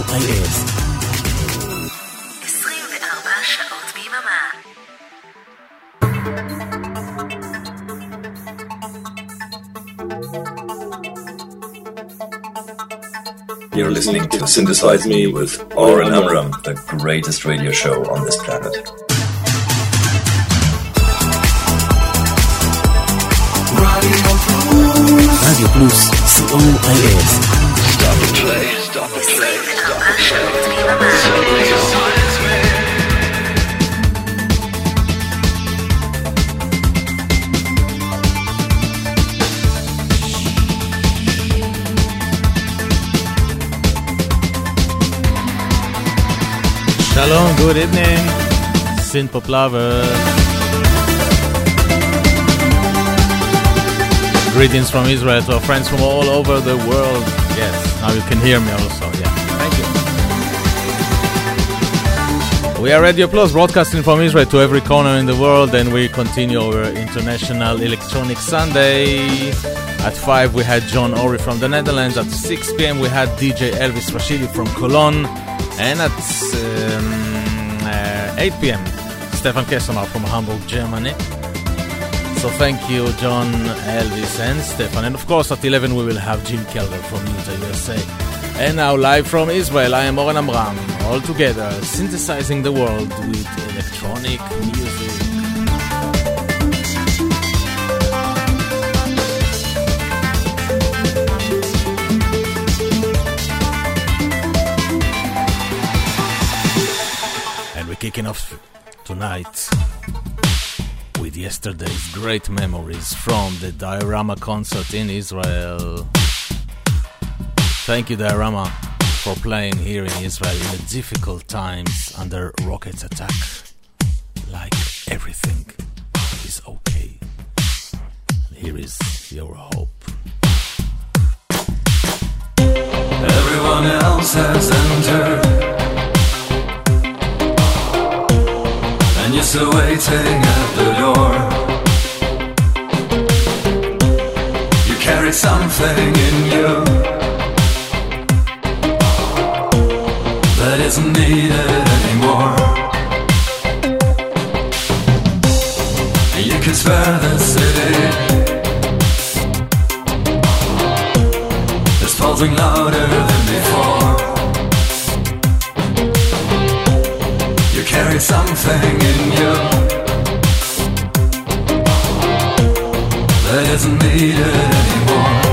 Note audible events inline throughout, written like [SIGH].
co.il 24 שעות ביממה. You're listening to Synthesize Me with Oren Amram, the greatest radio show on this planet. רדיו פלוס, co.il Stop the play, stop the play, Shalom, good evening. Synthpop lovers. Greetings from Israel to our friends from all over the world. Yes, now you can hear me also. Yeah, thank you. We are Radio Plus, broadcasting from Israel to every corner in the world, and we continue our International Electronic Sunday. At 5, we had John Ori from the Netherlands. At 6 p.m., we had DJ Elvis Rashidi from Cologne. And at um, uh, 8 p.m., Stefan Kessamar from Hamburg, Germany. So thank you, John, Elvis, and Stefan. And of course, at 11, we will have Jim Kelder from Utah, USA. And now, live from Israel, I am Oren Amram, all together, synthesizing the world with electronic music. Kicking off tonight with yesterday's great memories from the Diorama concert in Israel. Thank you, Diorama, for playing here in Israel in the difficult times under rocket attack. Like everything is okay. Here is your hope. Everyone else has entered. You're still waiting at the door. You carry something in you that isn't needed anymore. And you can spare the city. It's pulsing louder than before. Carry something in you that isn't needed anymore.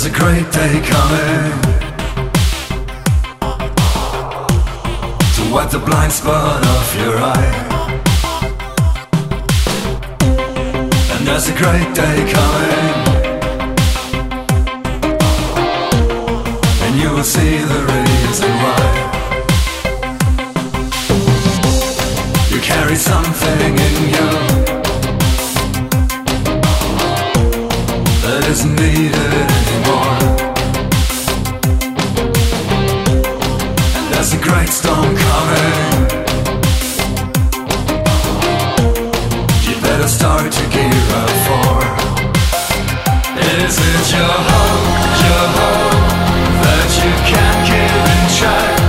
There's a great day coming to wipe the blind spot off your eye. And there's a great day coming, and you will see the reason why. You carry something in you that isn't needed there's a great storm coming. You better start to gear up for. Is it your hope, your hope that you can keep in track?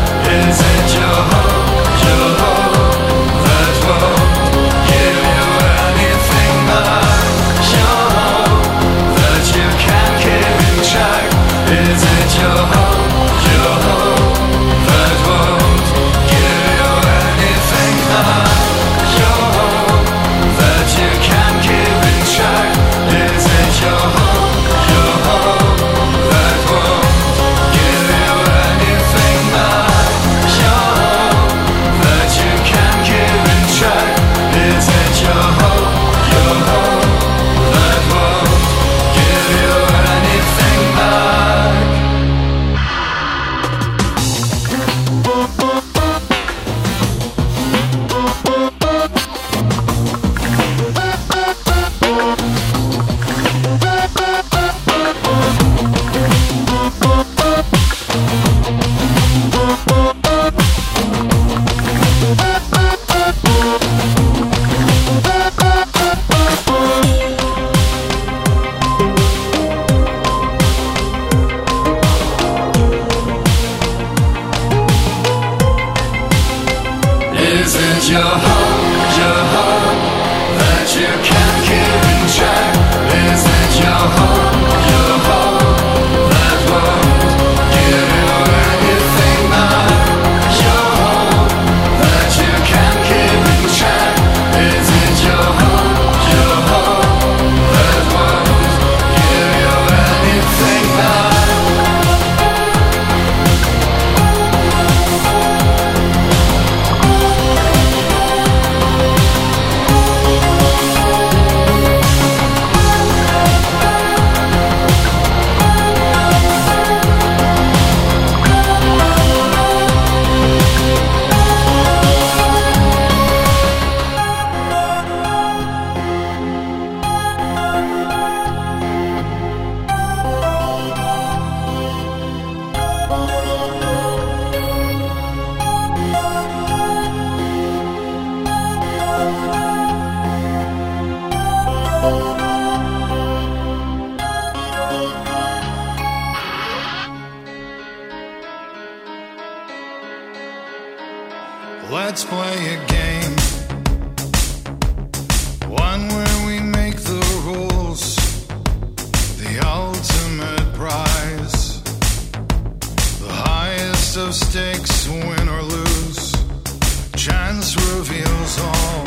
reveals all.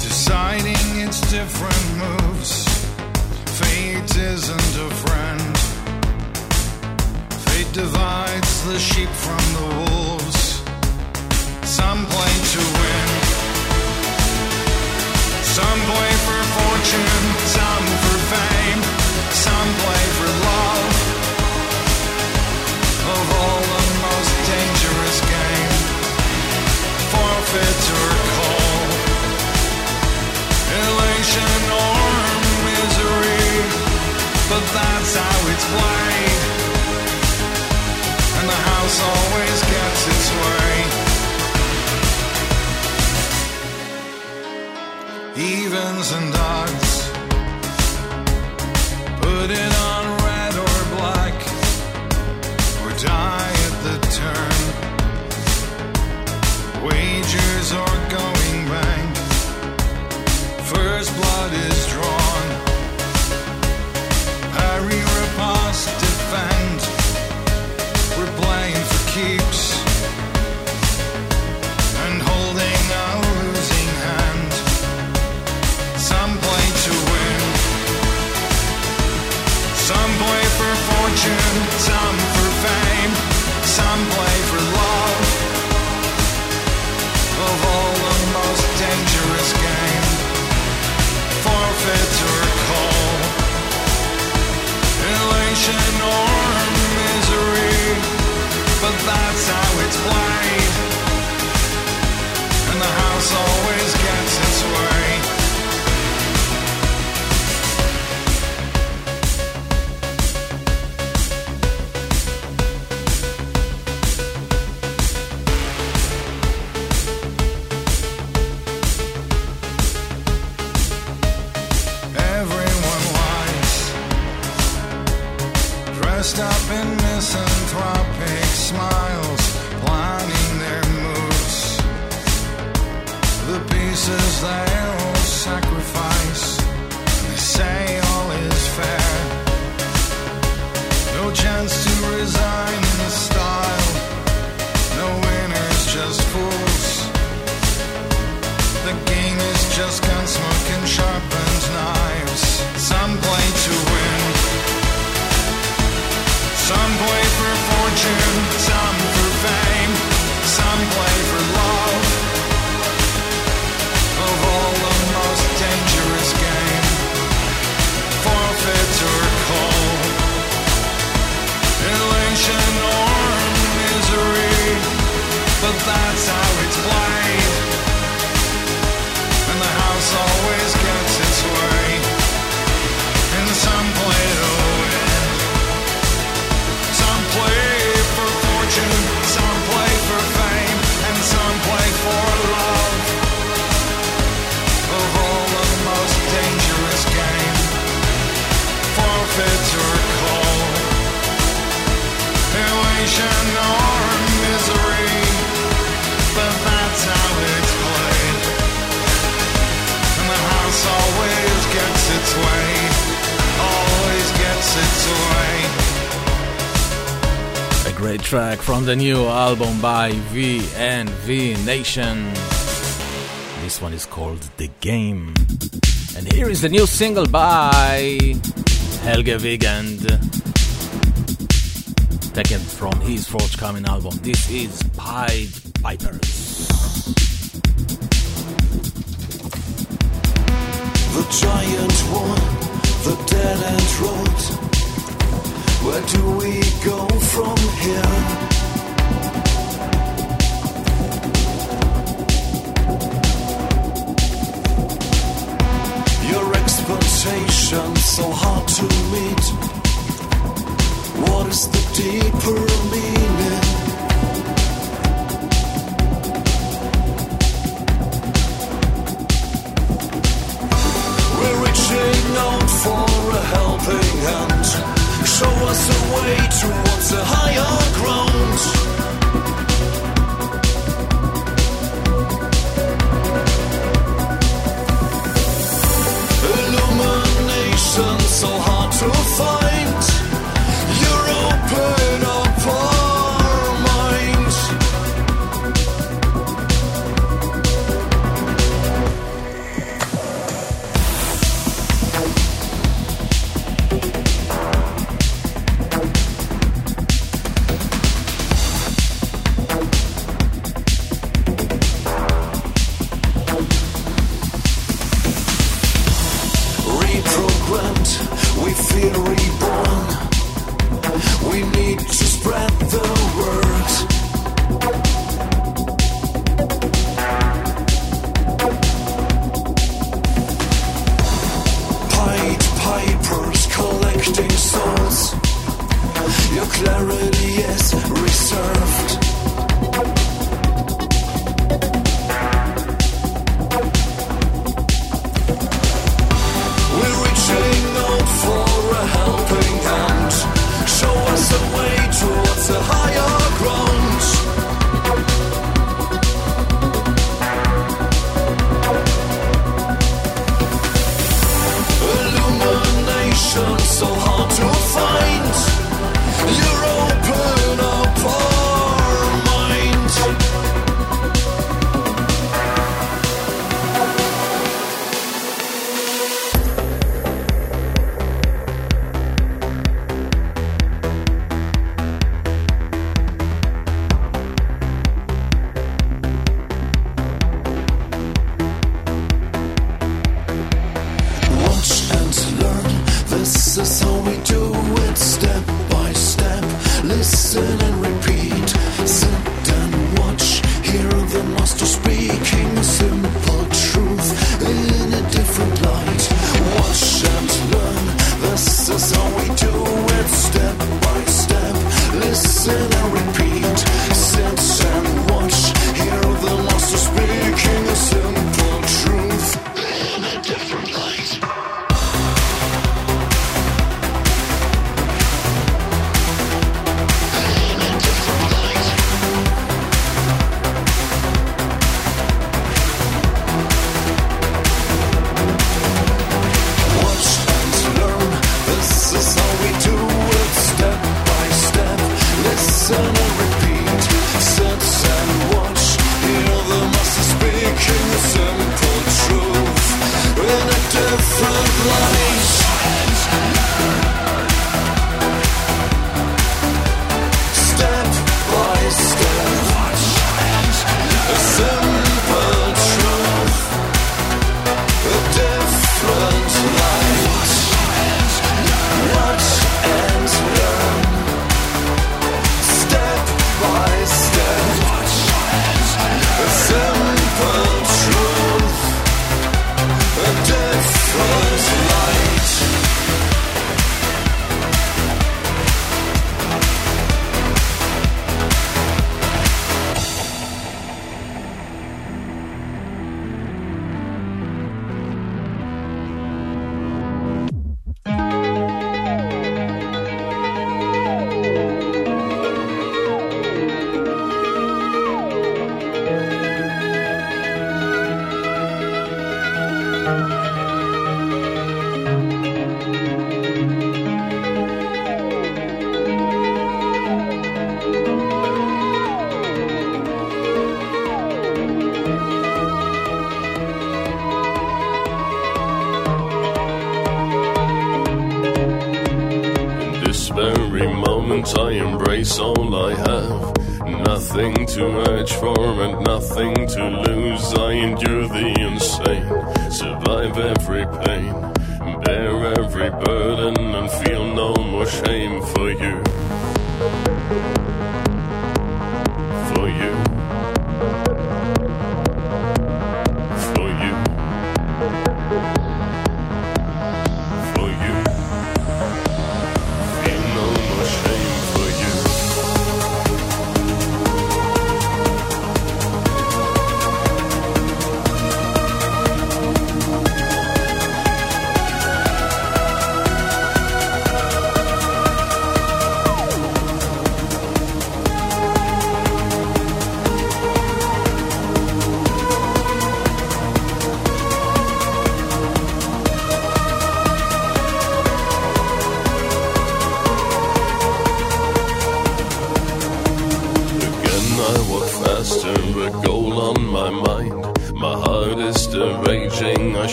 Deciding its different moves. Fate isn't a friend. Fate divides the sheep from the wolves. Some play to win. Some play for fortune. Some track from the new album by VNV Nation. This one is called The Game. And here is the new single by Helge Wiegand. Taken from his forthcoming album. This is Pied Pipers. The giant wall, the dead end road. Reaching out for a helping hand. Show us a way towards a higher ground. Illumination so hard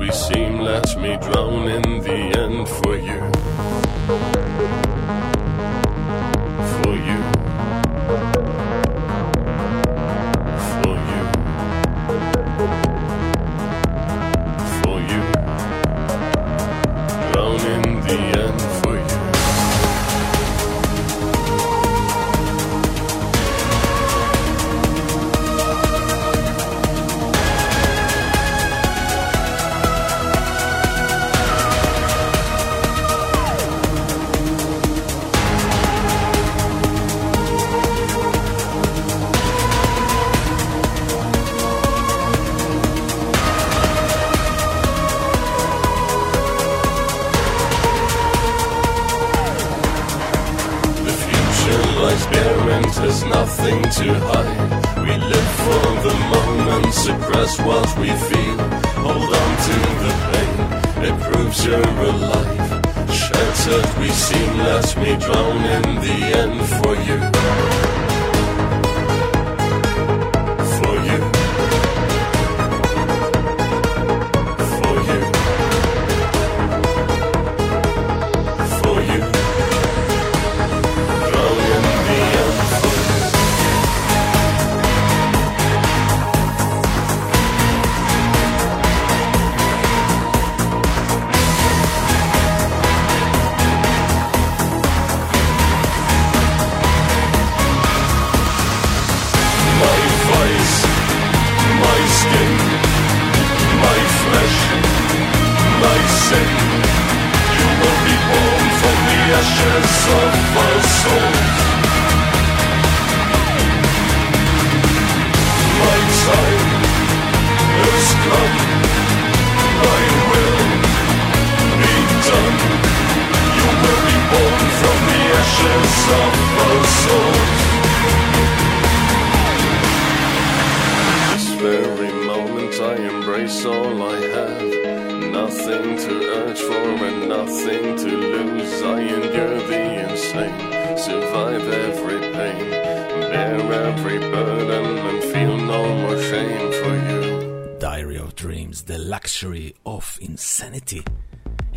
we seem,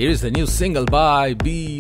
Here is the new single by B.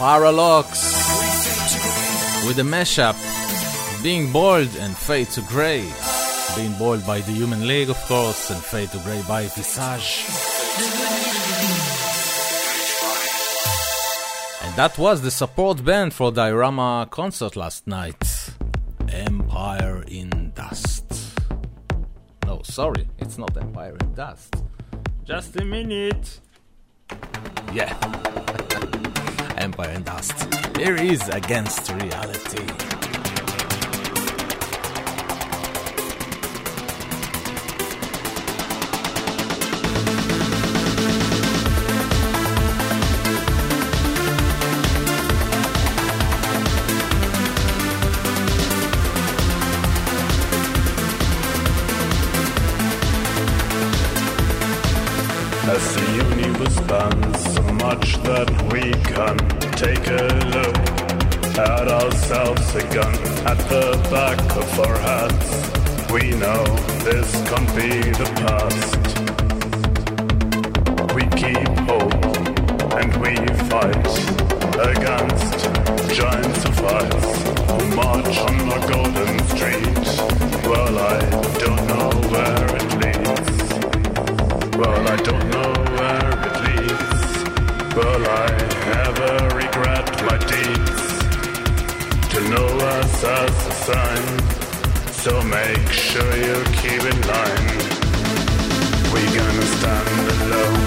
Parralox with a mashup Being Boiled and Fade to Grey. Being Boiled by the Human League, of course, and Fade to Grey by Visage. And that was the support band for Diorama concert last night. Empire in Dust. No, sorry, it's not Empire in Dust. Just a minute. Yeah. [LAUGHS] Empire in Dust. Here is Against Reality. Ourselves gun at the back of our heads. We know this can't be the past. We keep hope and we fight against giants of ice who march on the golden street. Well, I don't know where it leads. Well, I don't know where it leads. Will I ever regret my deeds? To know us as a sign, so make sure you keep in line. We're gonna stand alone,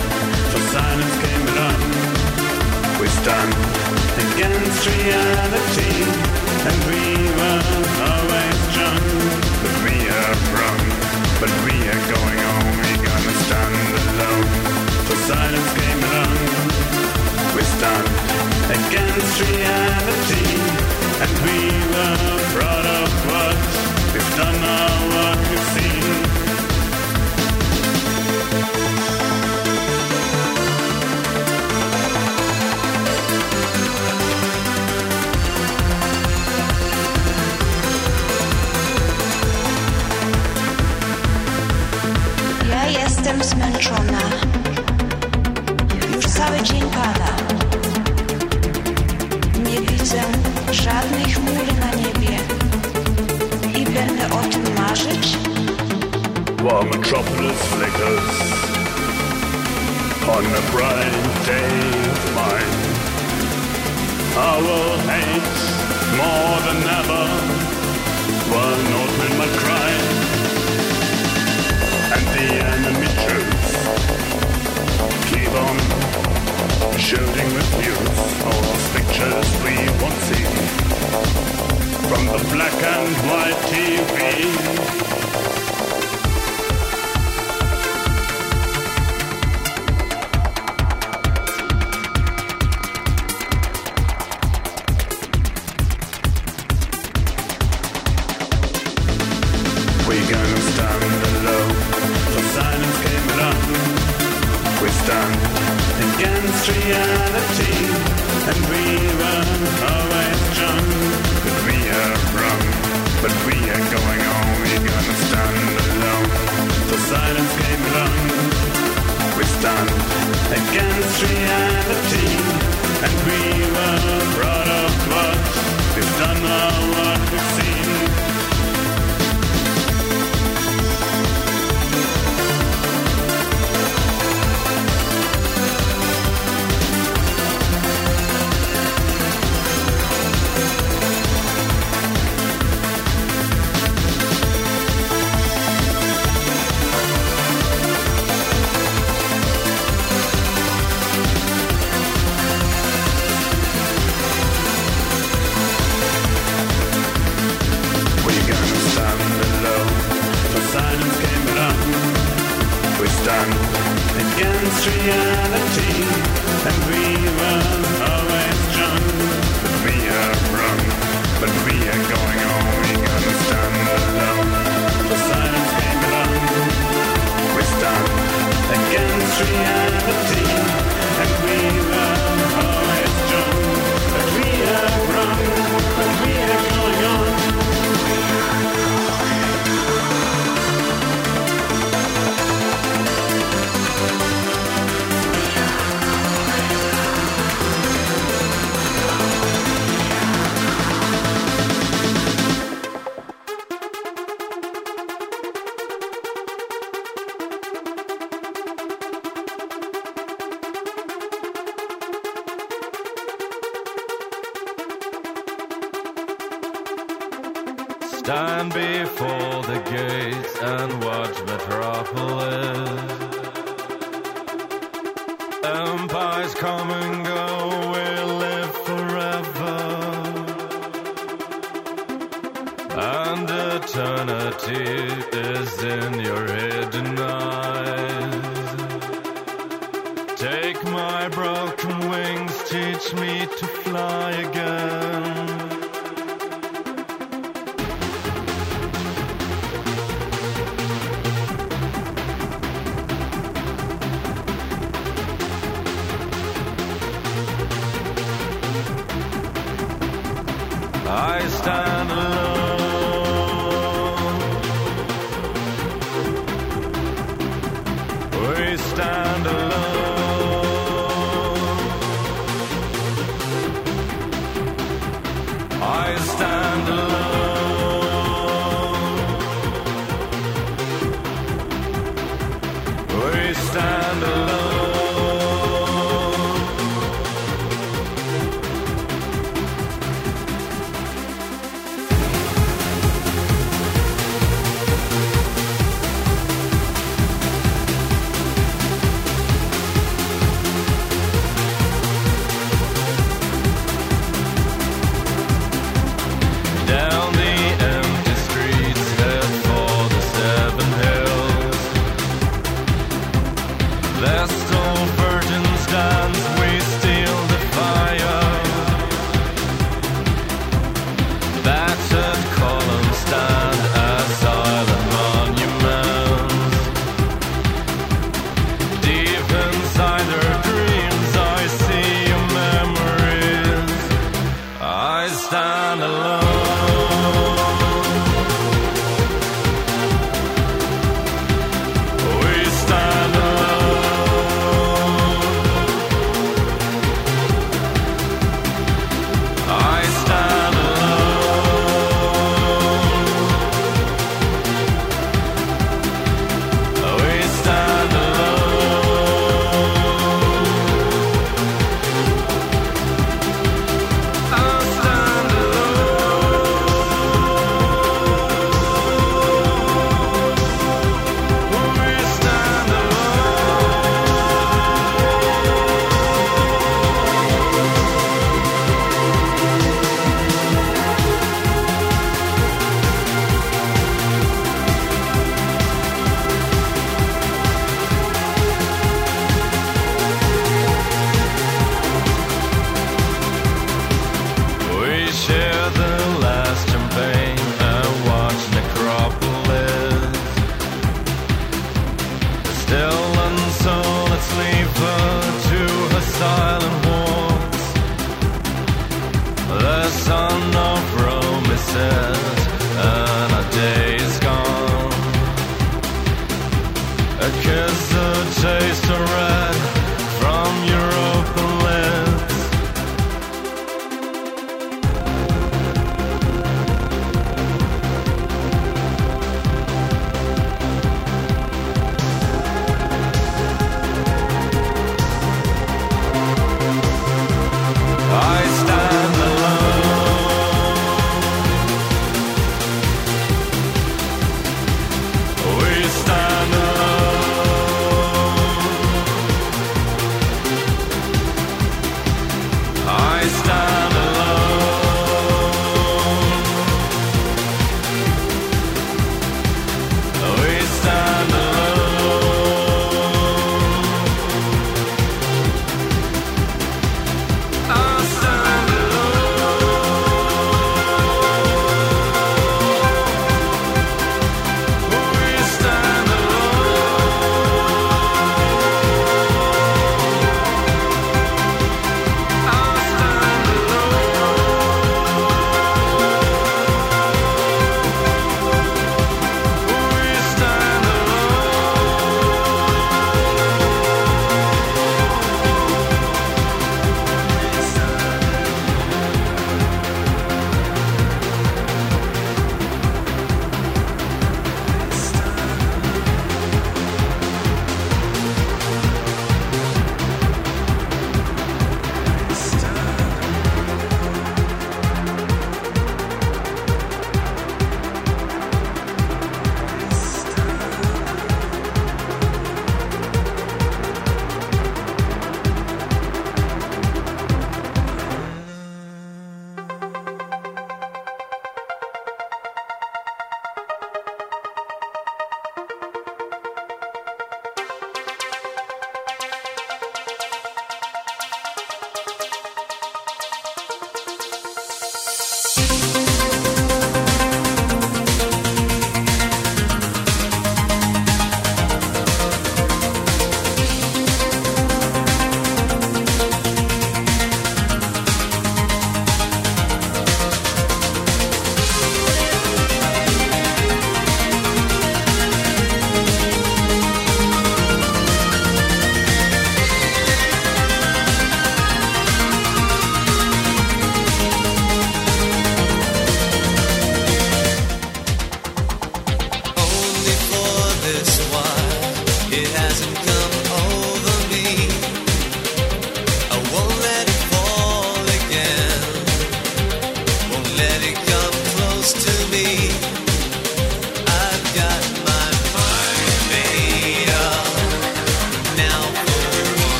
for silence came along. We stand against reality, and we were always strong, but we are wrong. But we are going on, we gonna stand alone. For silence came along. We stand against reality, and we were proud of what we've done what we've seen. Metropolis flickers on a bright day of mine, I will hate more than ever. While Northmen might cry, and the enemy troops keep on shooting all those pictures we won't see from the black and white TV.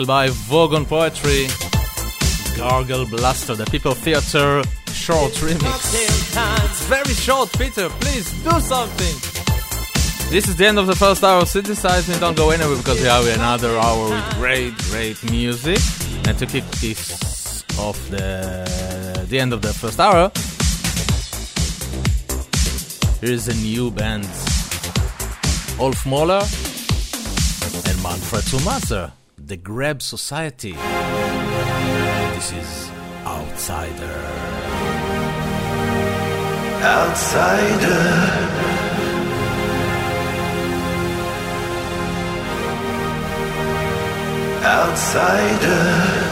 single by Vogon Poetry, Gargle Blaster, the People Theater short remix. It's very short, Peter, please do something. This is the end of the first hour of Synthesize Me. Don't go anywhere because we have another hour with great, great music. And to kick this off the, the end of the first hour, here is a new band. Ulf Moller and Manfred Tumasa the Grab Society. This is Outsider. Outsider. Outsider.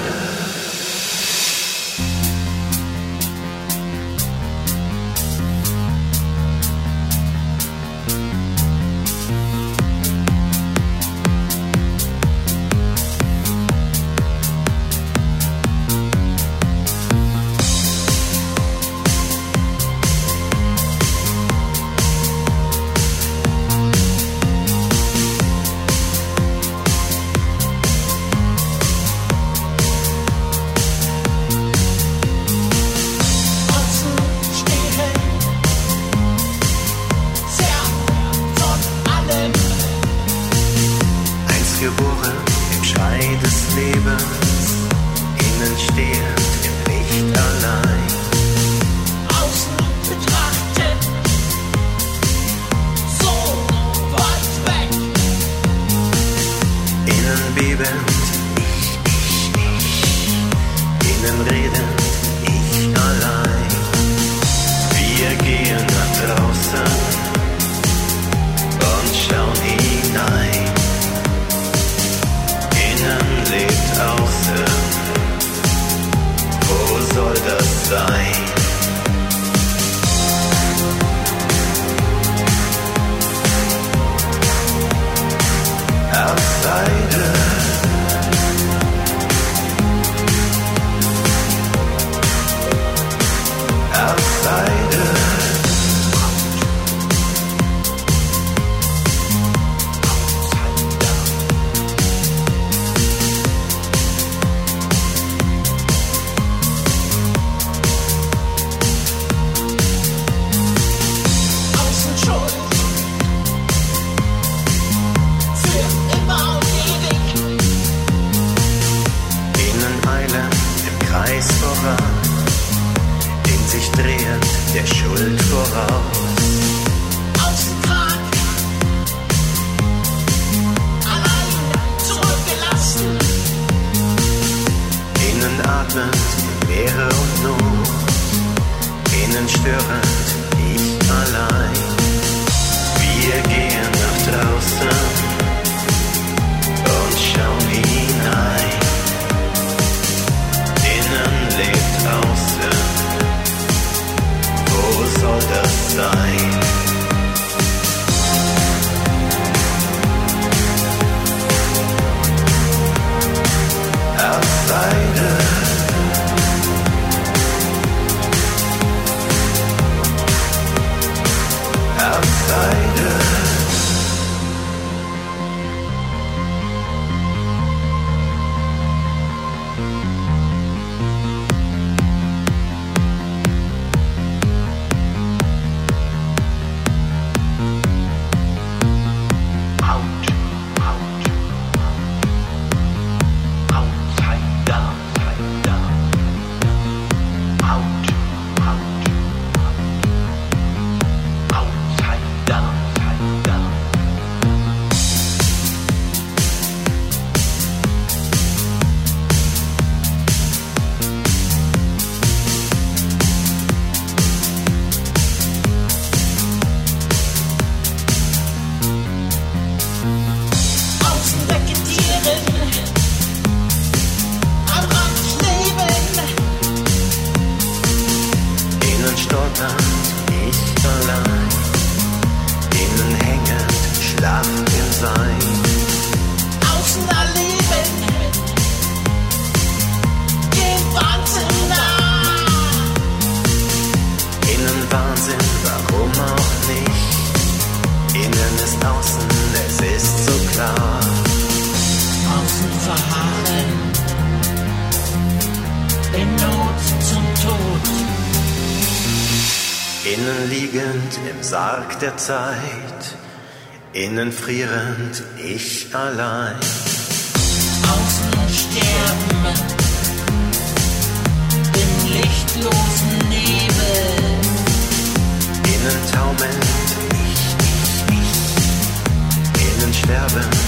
Sarg der Zeit, innen frierend ich allein. Außen sterben im lichtlosen Nebel, innen taumelnd ich, ich, ich, innen sterben.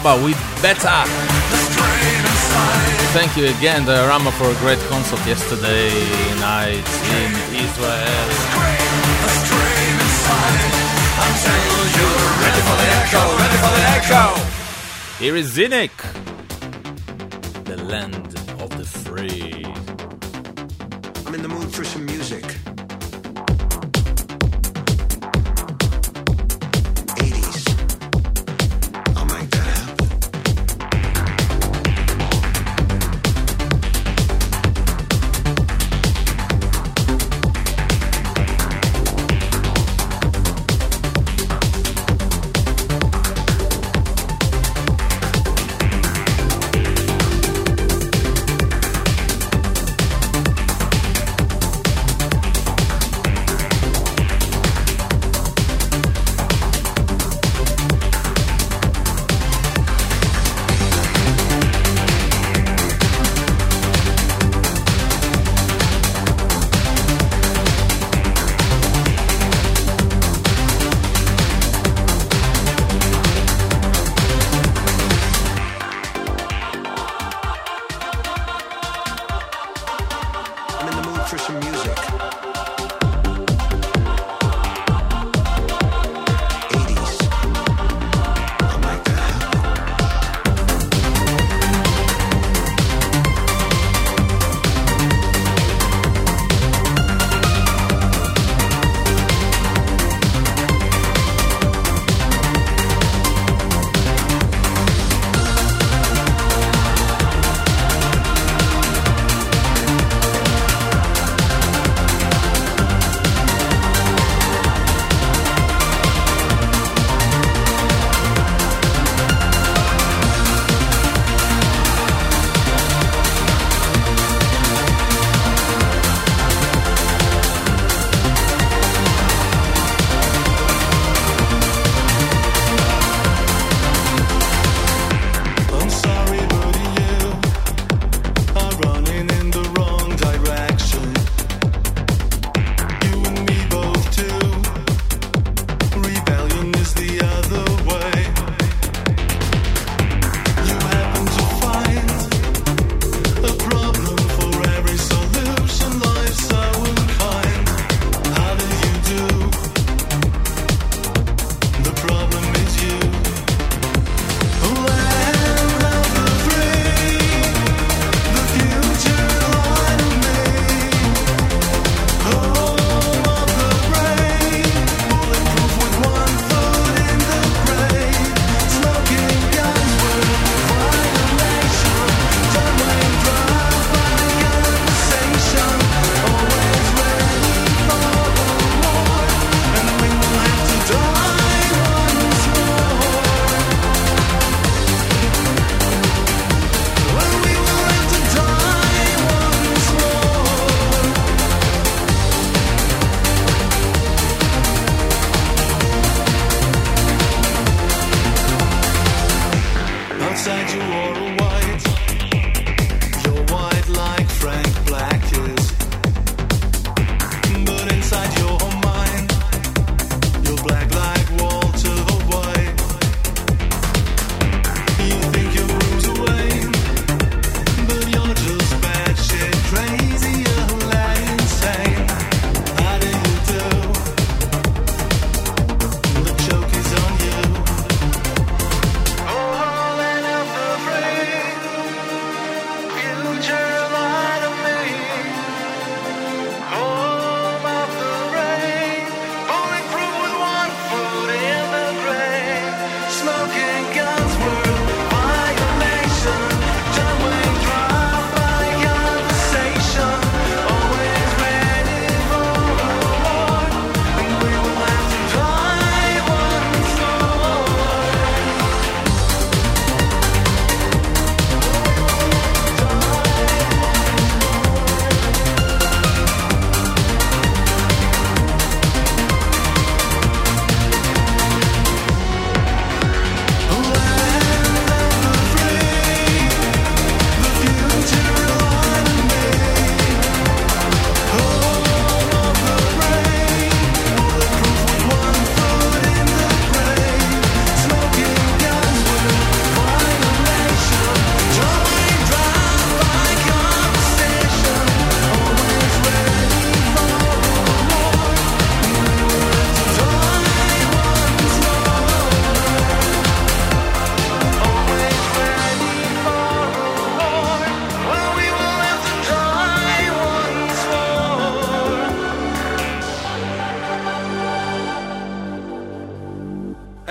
ABBA with Beta. Thank you again, Diorama, for a great concert yesterday night in Israel. Ready for the echo, ready for the echo. Here is Zinik.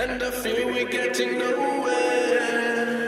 And I feel we're getting nowhere.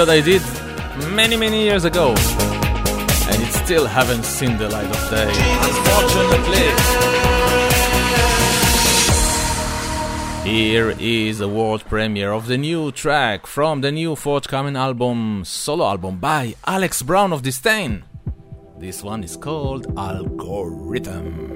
that I did many many years ago. And it still haven't seen the light of day. Unfortunately. Here is the world premiere of the new track from the new forthcoming album solo album by alex brown of disdain. This one is called algorithm.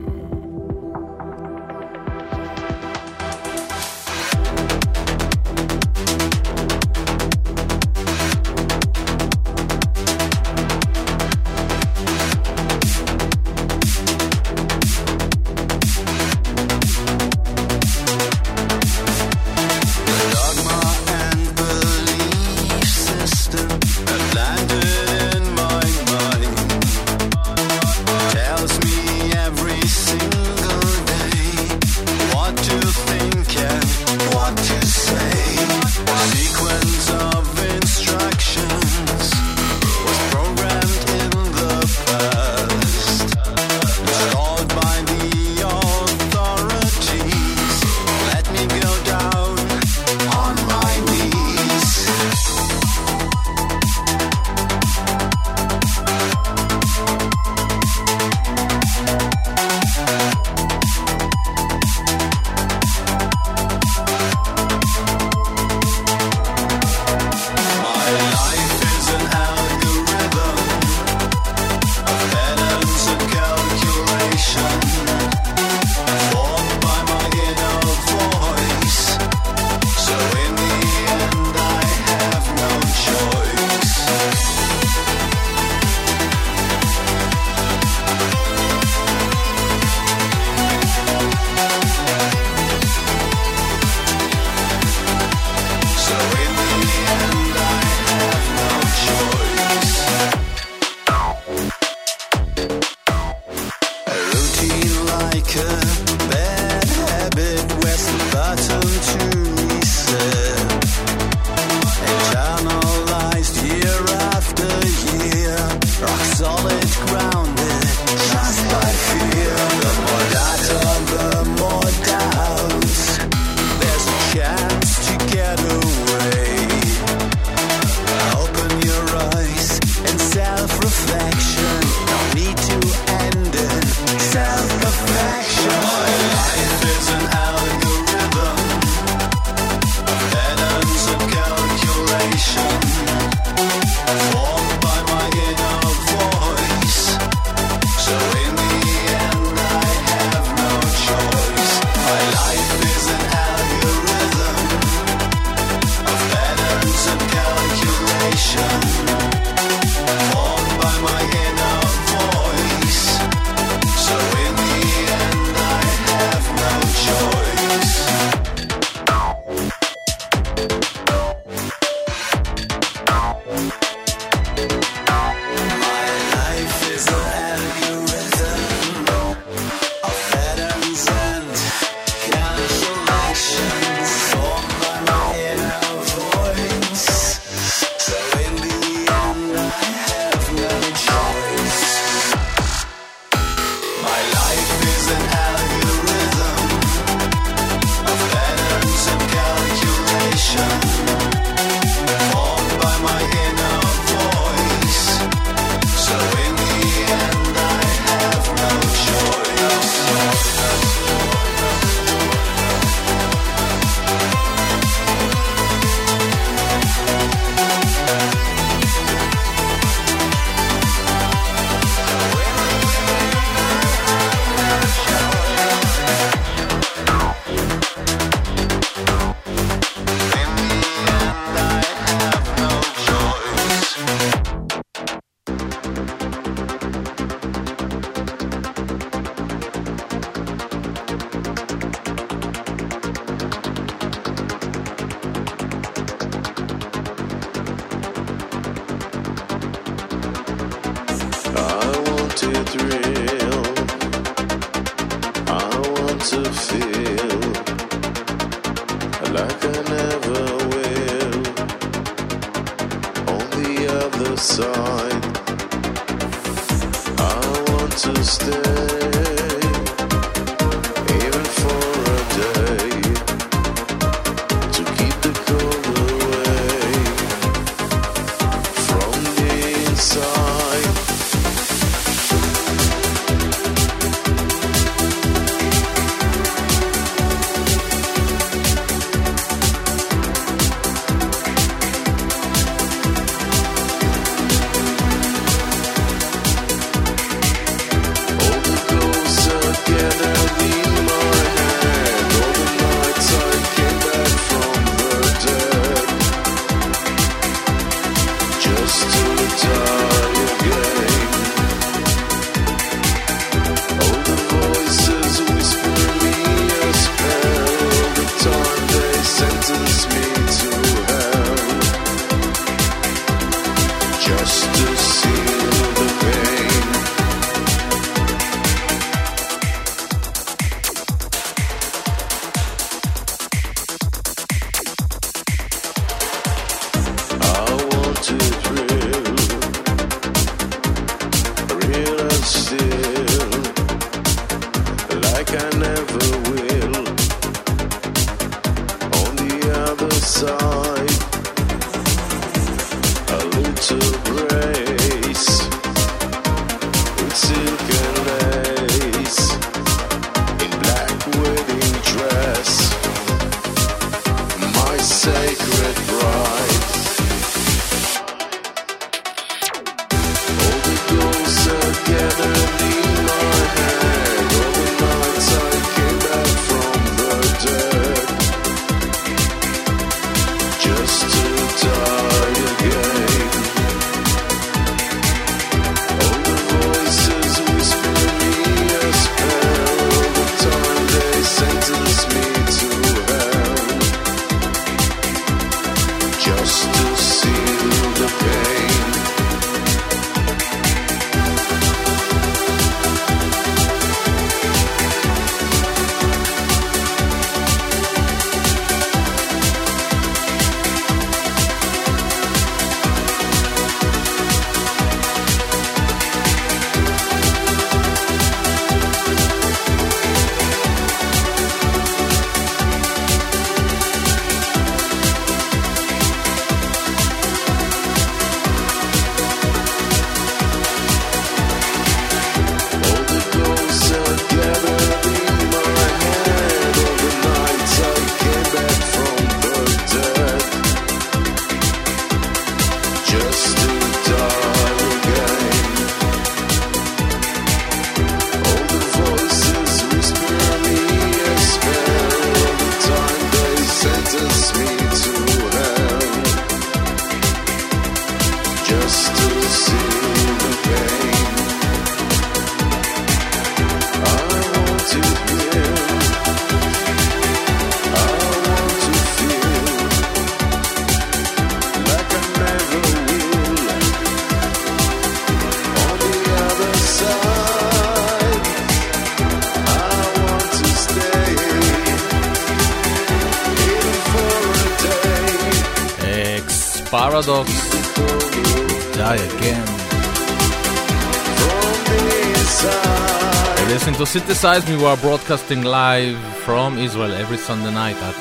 Besides me, we are broadcasting live from Israel every Sunday night at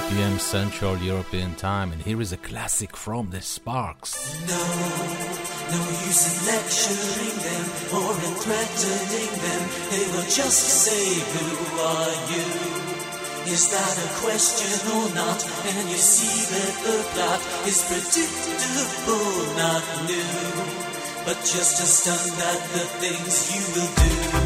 9 p.m. Central European Time, and here is a classic from the Sparks. No, no use in lecturing them or in threatening them. They will just say, Who are you? Is that a question or not? And you see that the plot is predictable, not new. But just to stun that the things you will do.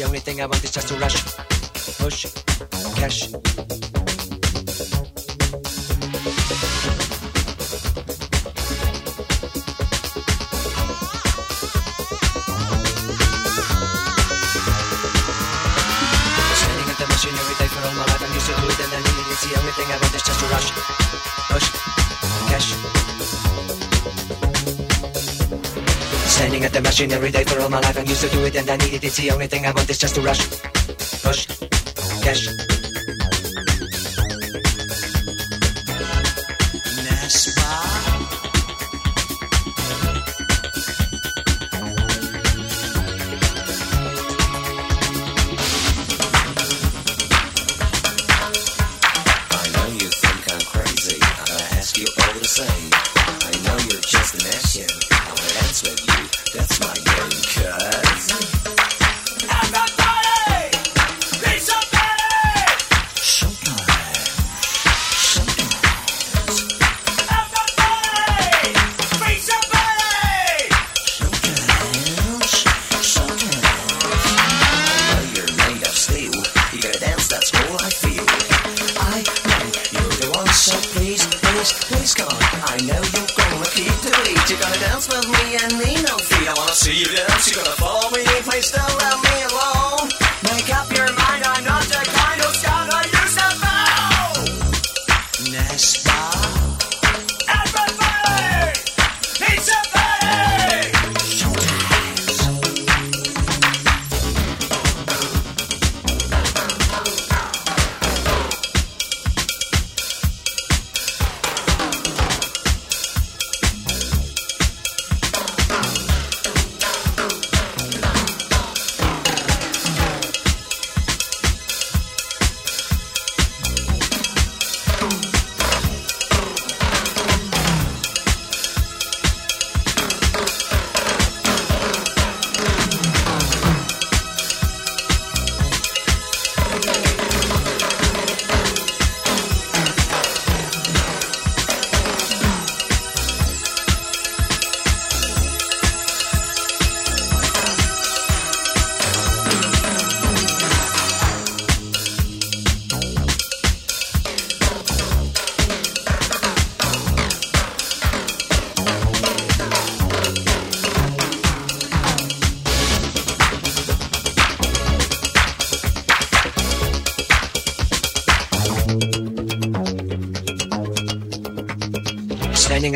The only thing I want is just to rush, push, cash. Standing at the machine every day for all my life. I'm used to do it and I need it. It's the only thing I want is just to rush. Push. Cash.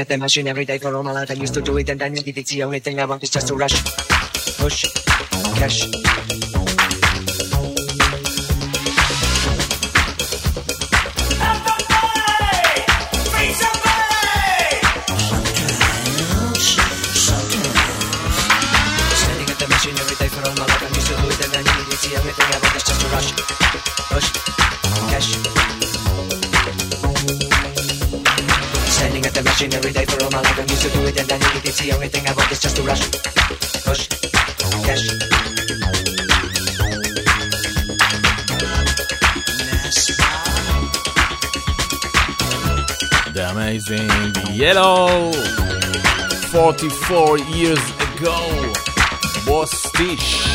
at the machine every day for all my life. I used to do it and I needed it. The only thing I want is just to rush, push, cash. Yellow. 44 years ago was Stitch.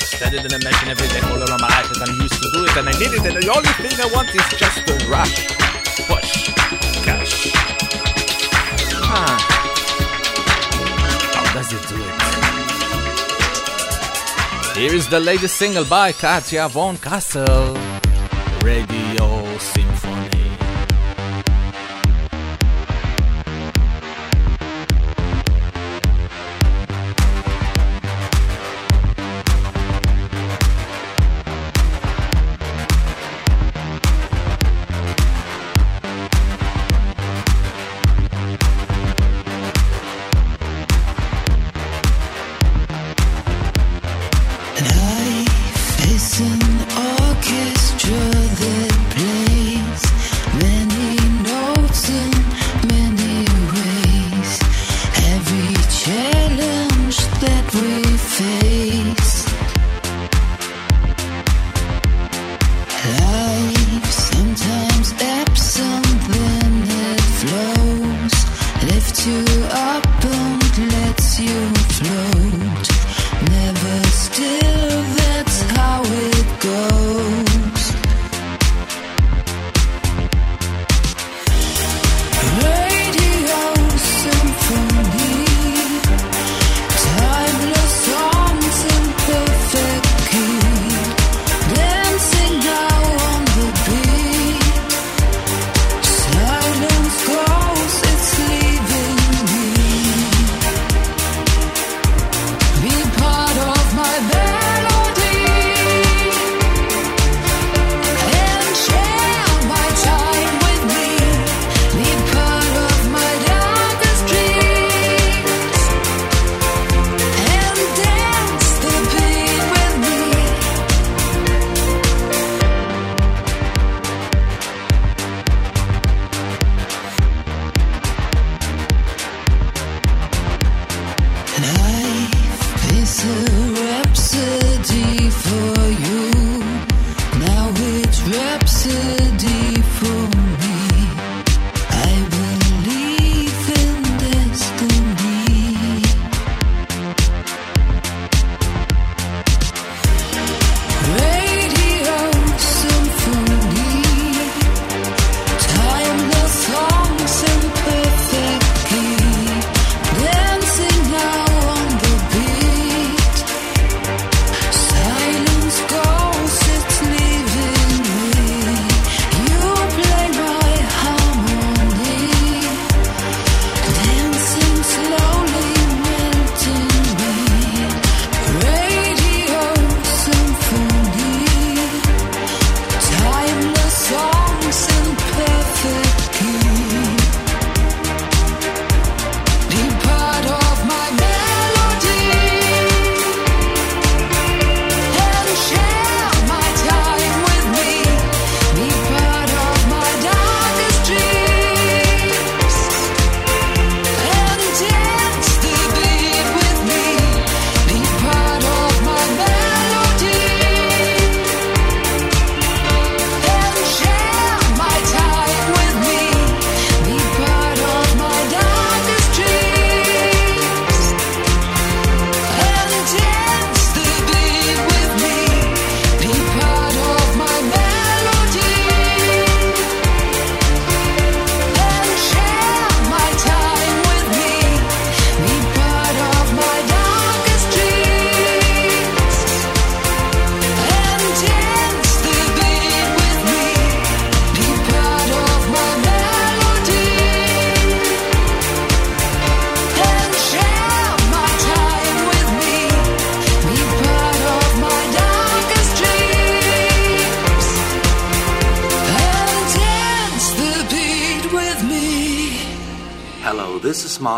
Standing in a machine every day for all of my life and I'm used to do it and I need it and the only thing I want is just to rush, push, cash. How does it do it? Here is the latest single by Katja Von Kassel, Radio Symphony.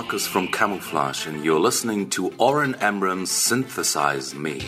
Marcus from Camouflage, and you're listening to Oren Amram's Synthesize Me.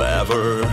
A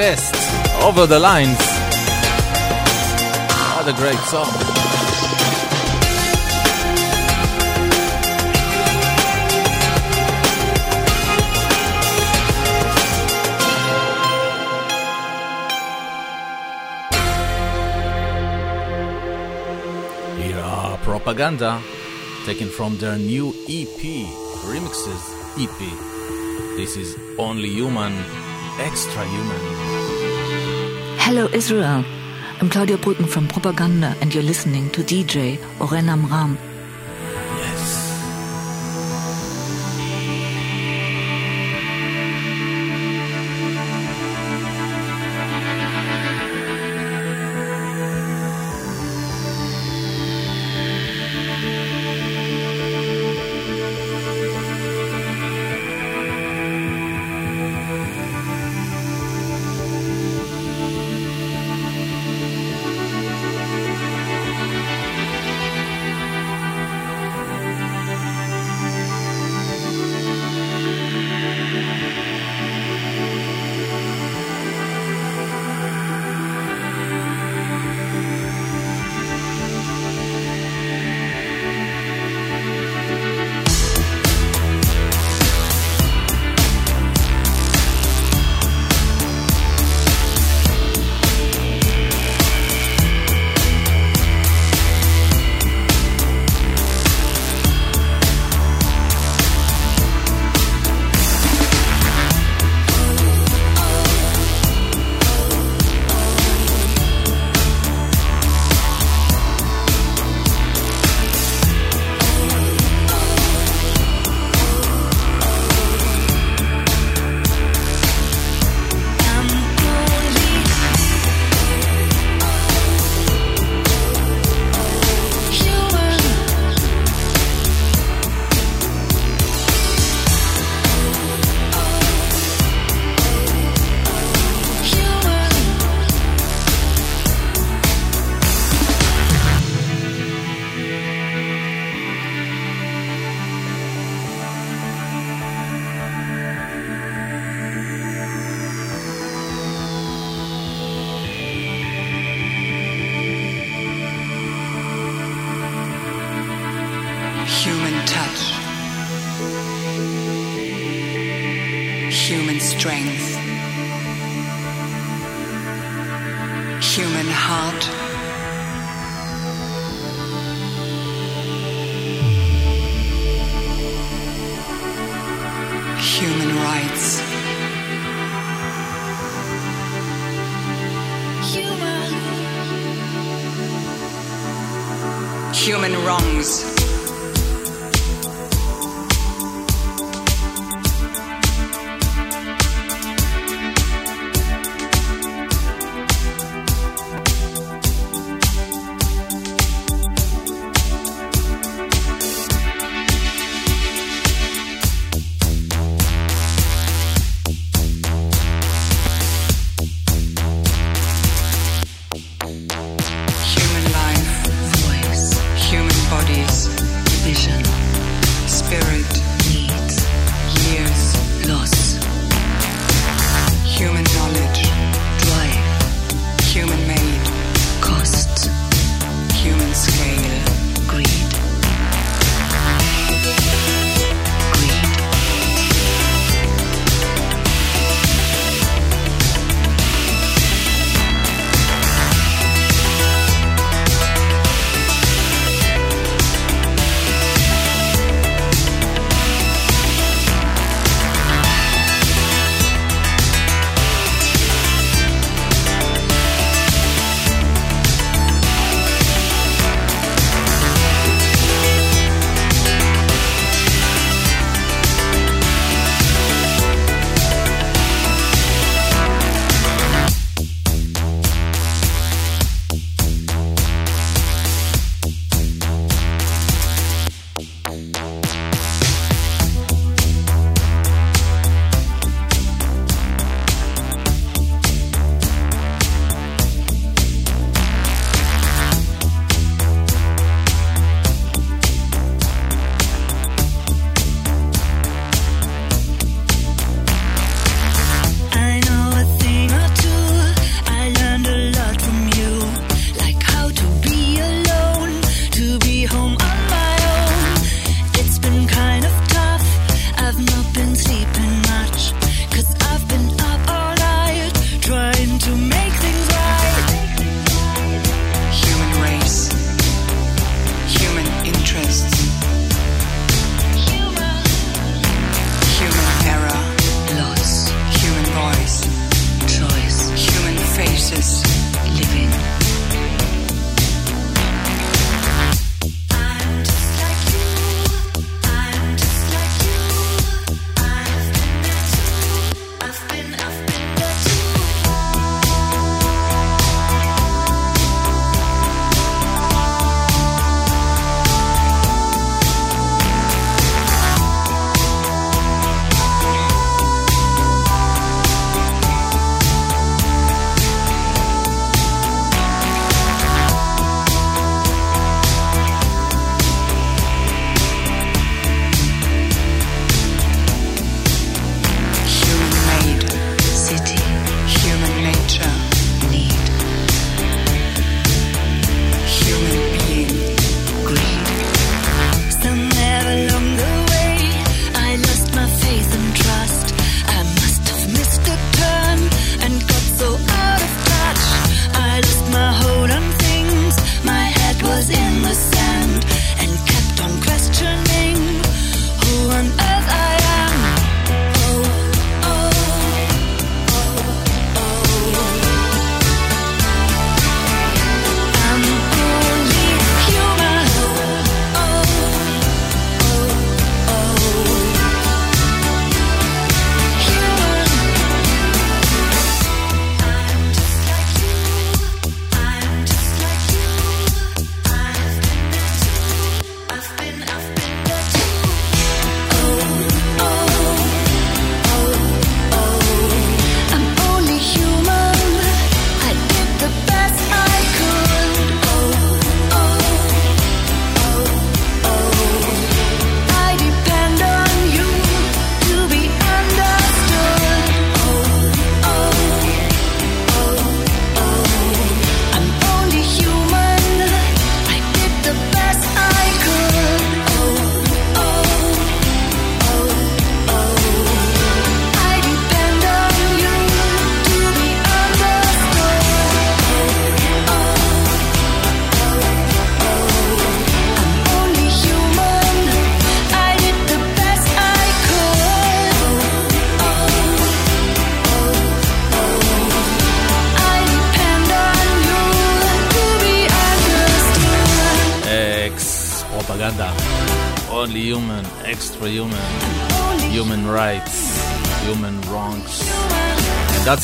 Best, Over the Lines. What a great song. Here are Propaganda, taken from their new EP, Remixes EP. This is Only Human, Extra Human. Hello Israel. I'm Claudia Brücken from Propaganda and you're listening to DJ Oren Amram.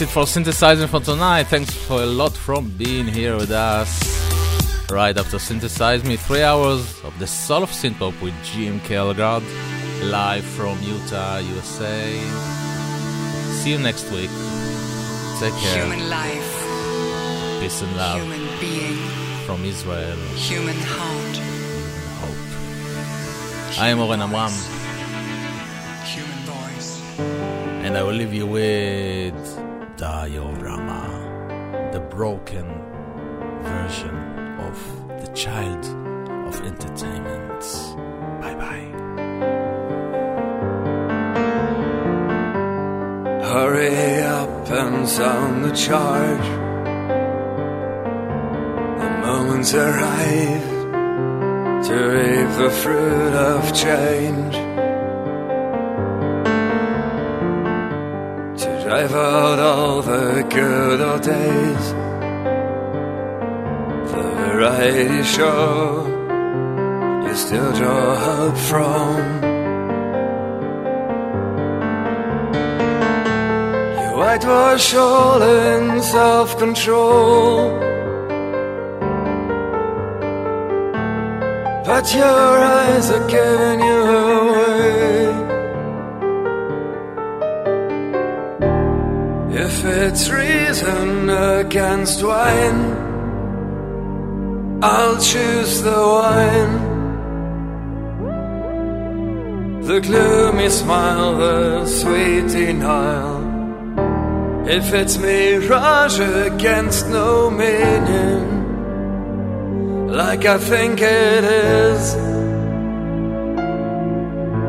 It for synthesizing for tonight. Thanks for a lot from being here with us. Right after Synthesize Me, three hours of the soul of synthpop with Jim Kelgard, live from Utah, USA. See you next week. Take care. Human life, Peace and love human being, from Israel. human heart, Human hope. I am Oren Amram, human voice. and I will leave you with broken version of the child of entertainment. Bye bye. Hurry up and sound the charge. The moment's arrived to reap the fruit of change. Variety show you still draw hope from. You whitewash all in self control. But your eyes are giving you away. If it's reason against wine, I'll choose the wine. The gloomy smile, the sweet denial. If it's mirage against no meaning, like I think it is,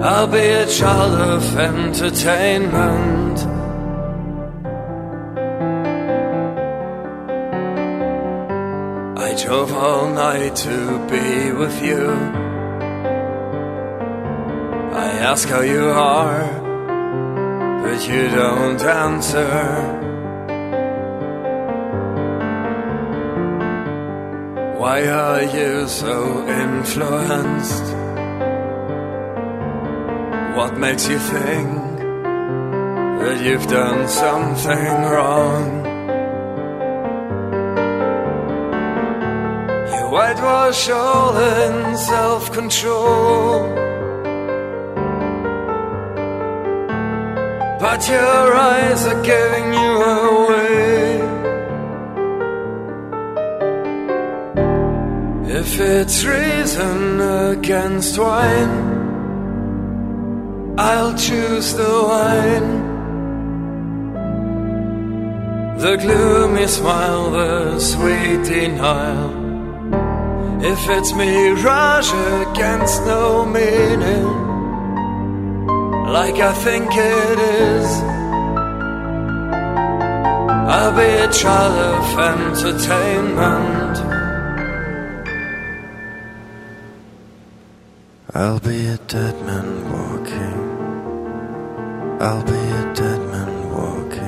I'll be a child of entertainment. Drove all night to be with you. I ask how you are but you don't answer. Why are you so influenced? What makes you think that you've done something wrong? Whitewash all in self control. But your eyes are giving you away. If it's reason against wine, I'll choose the wine. The gloomy smile, the sweet denial. If it's mirage against no meaning like I think it is. I'll be a child of entertainment. I'll be a dead man walking. I'll be a dead man walking.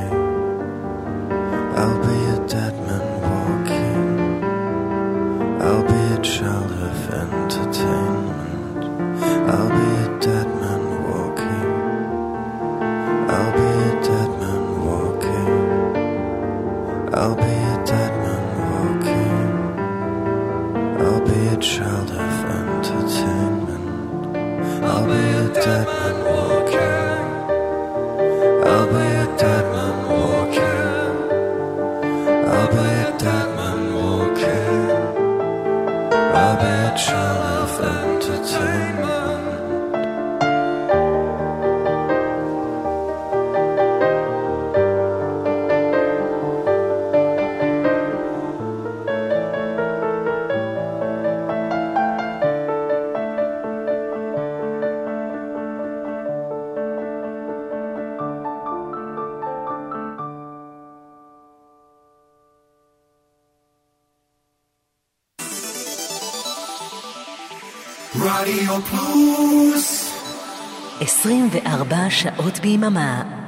שעות ביממה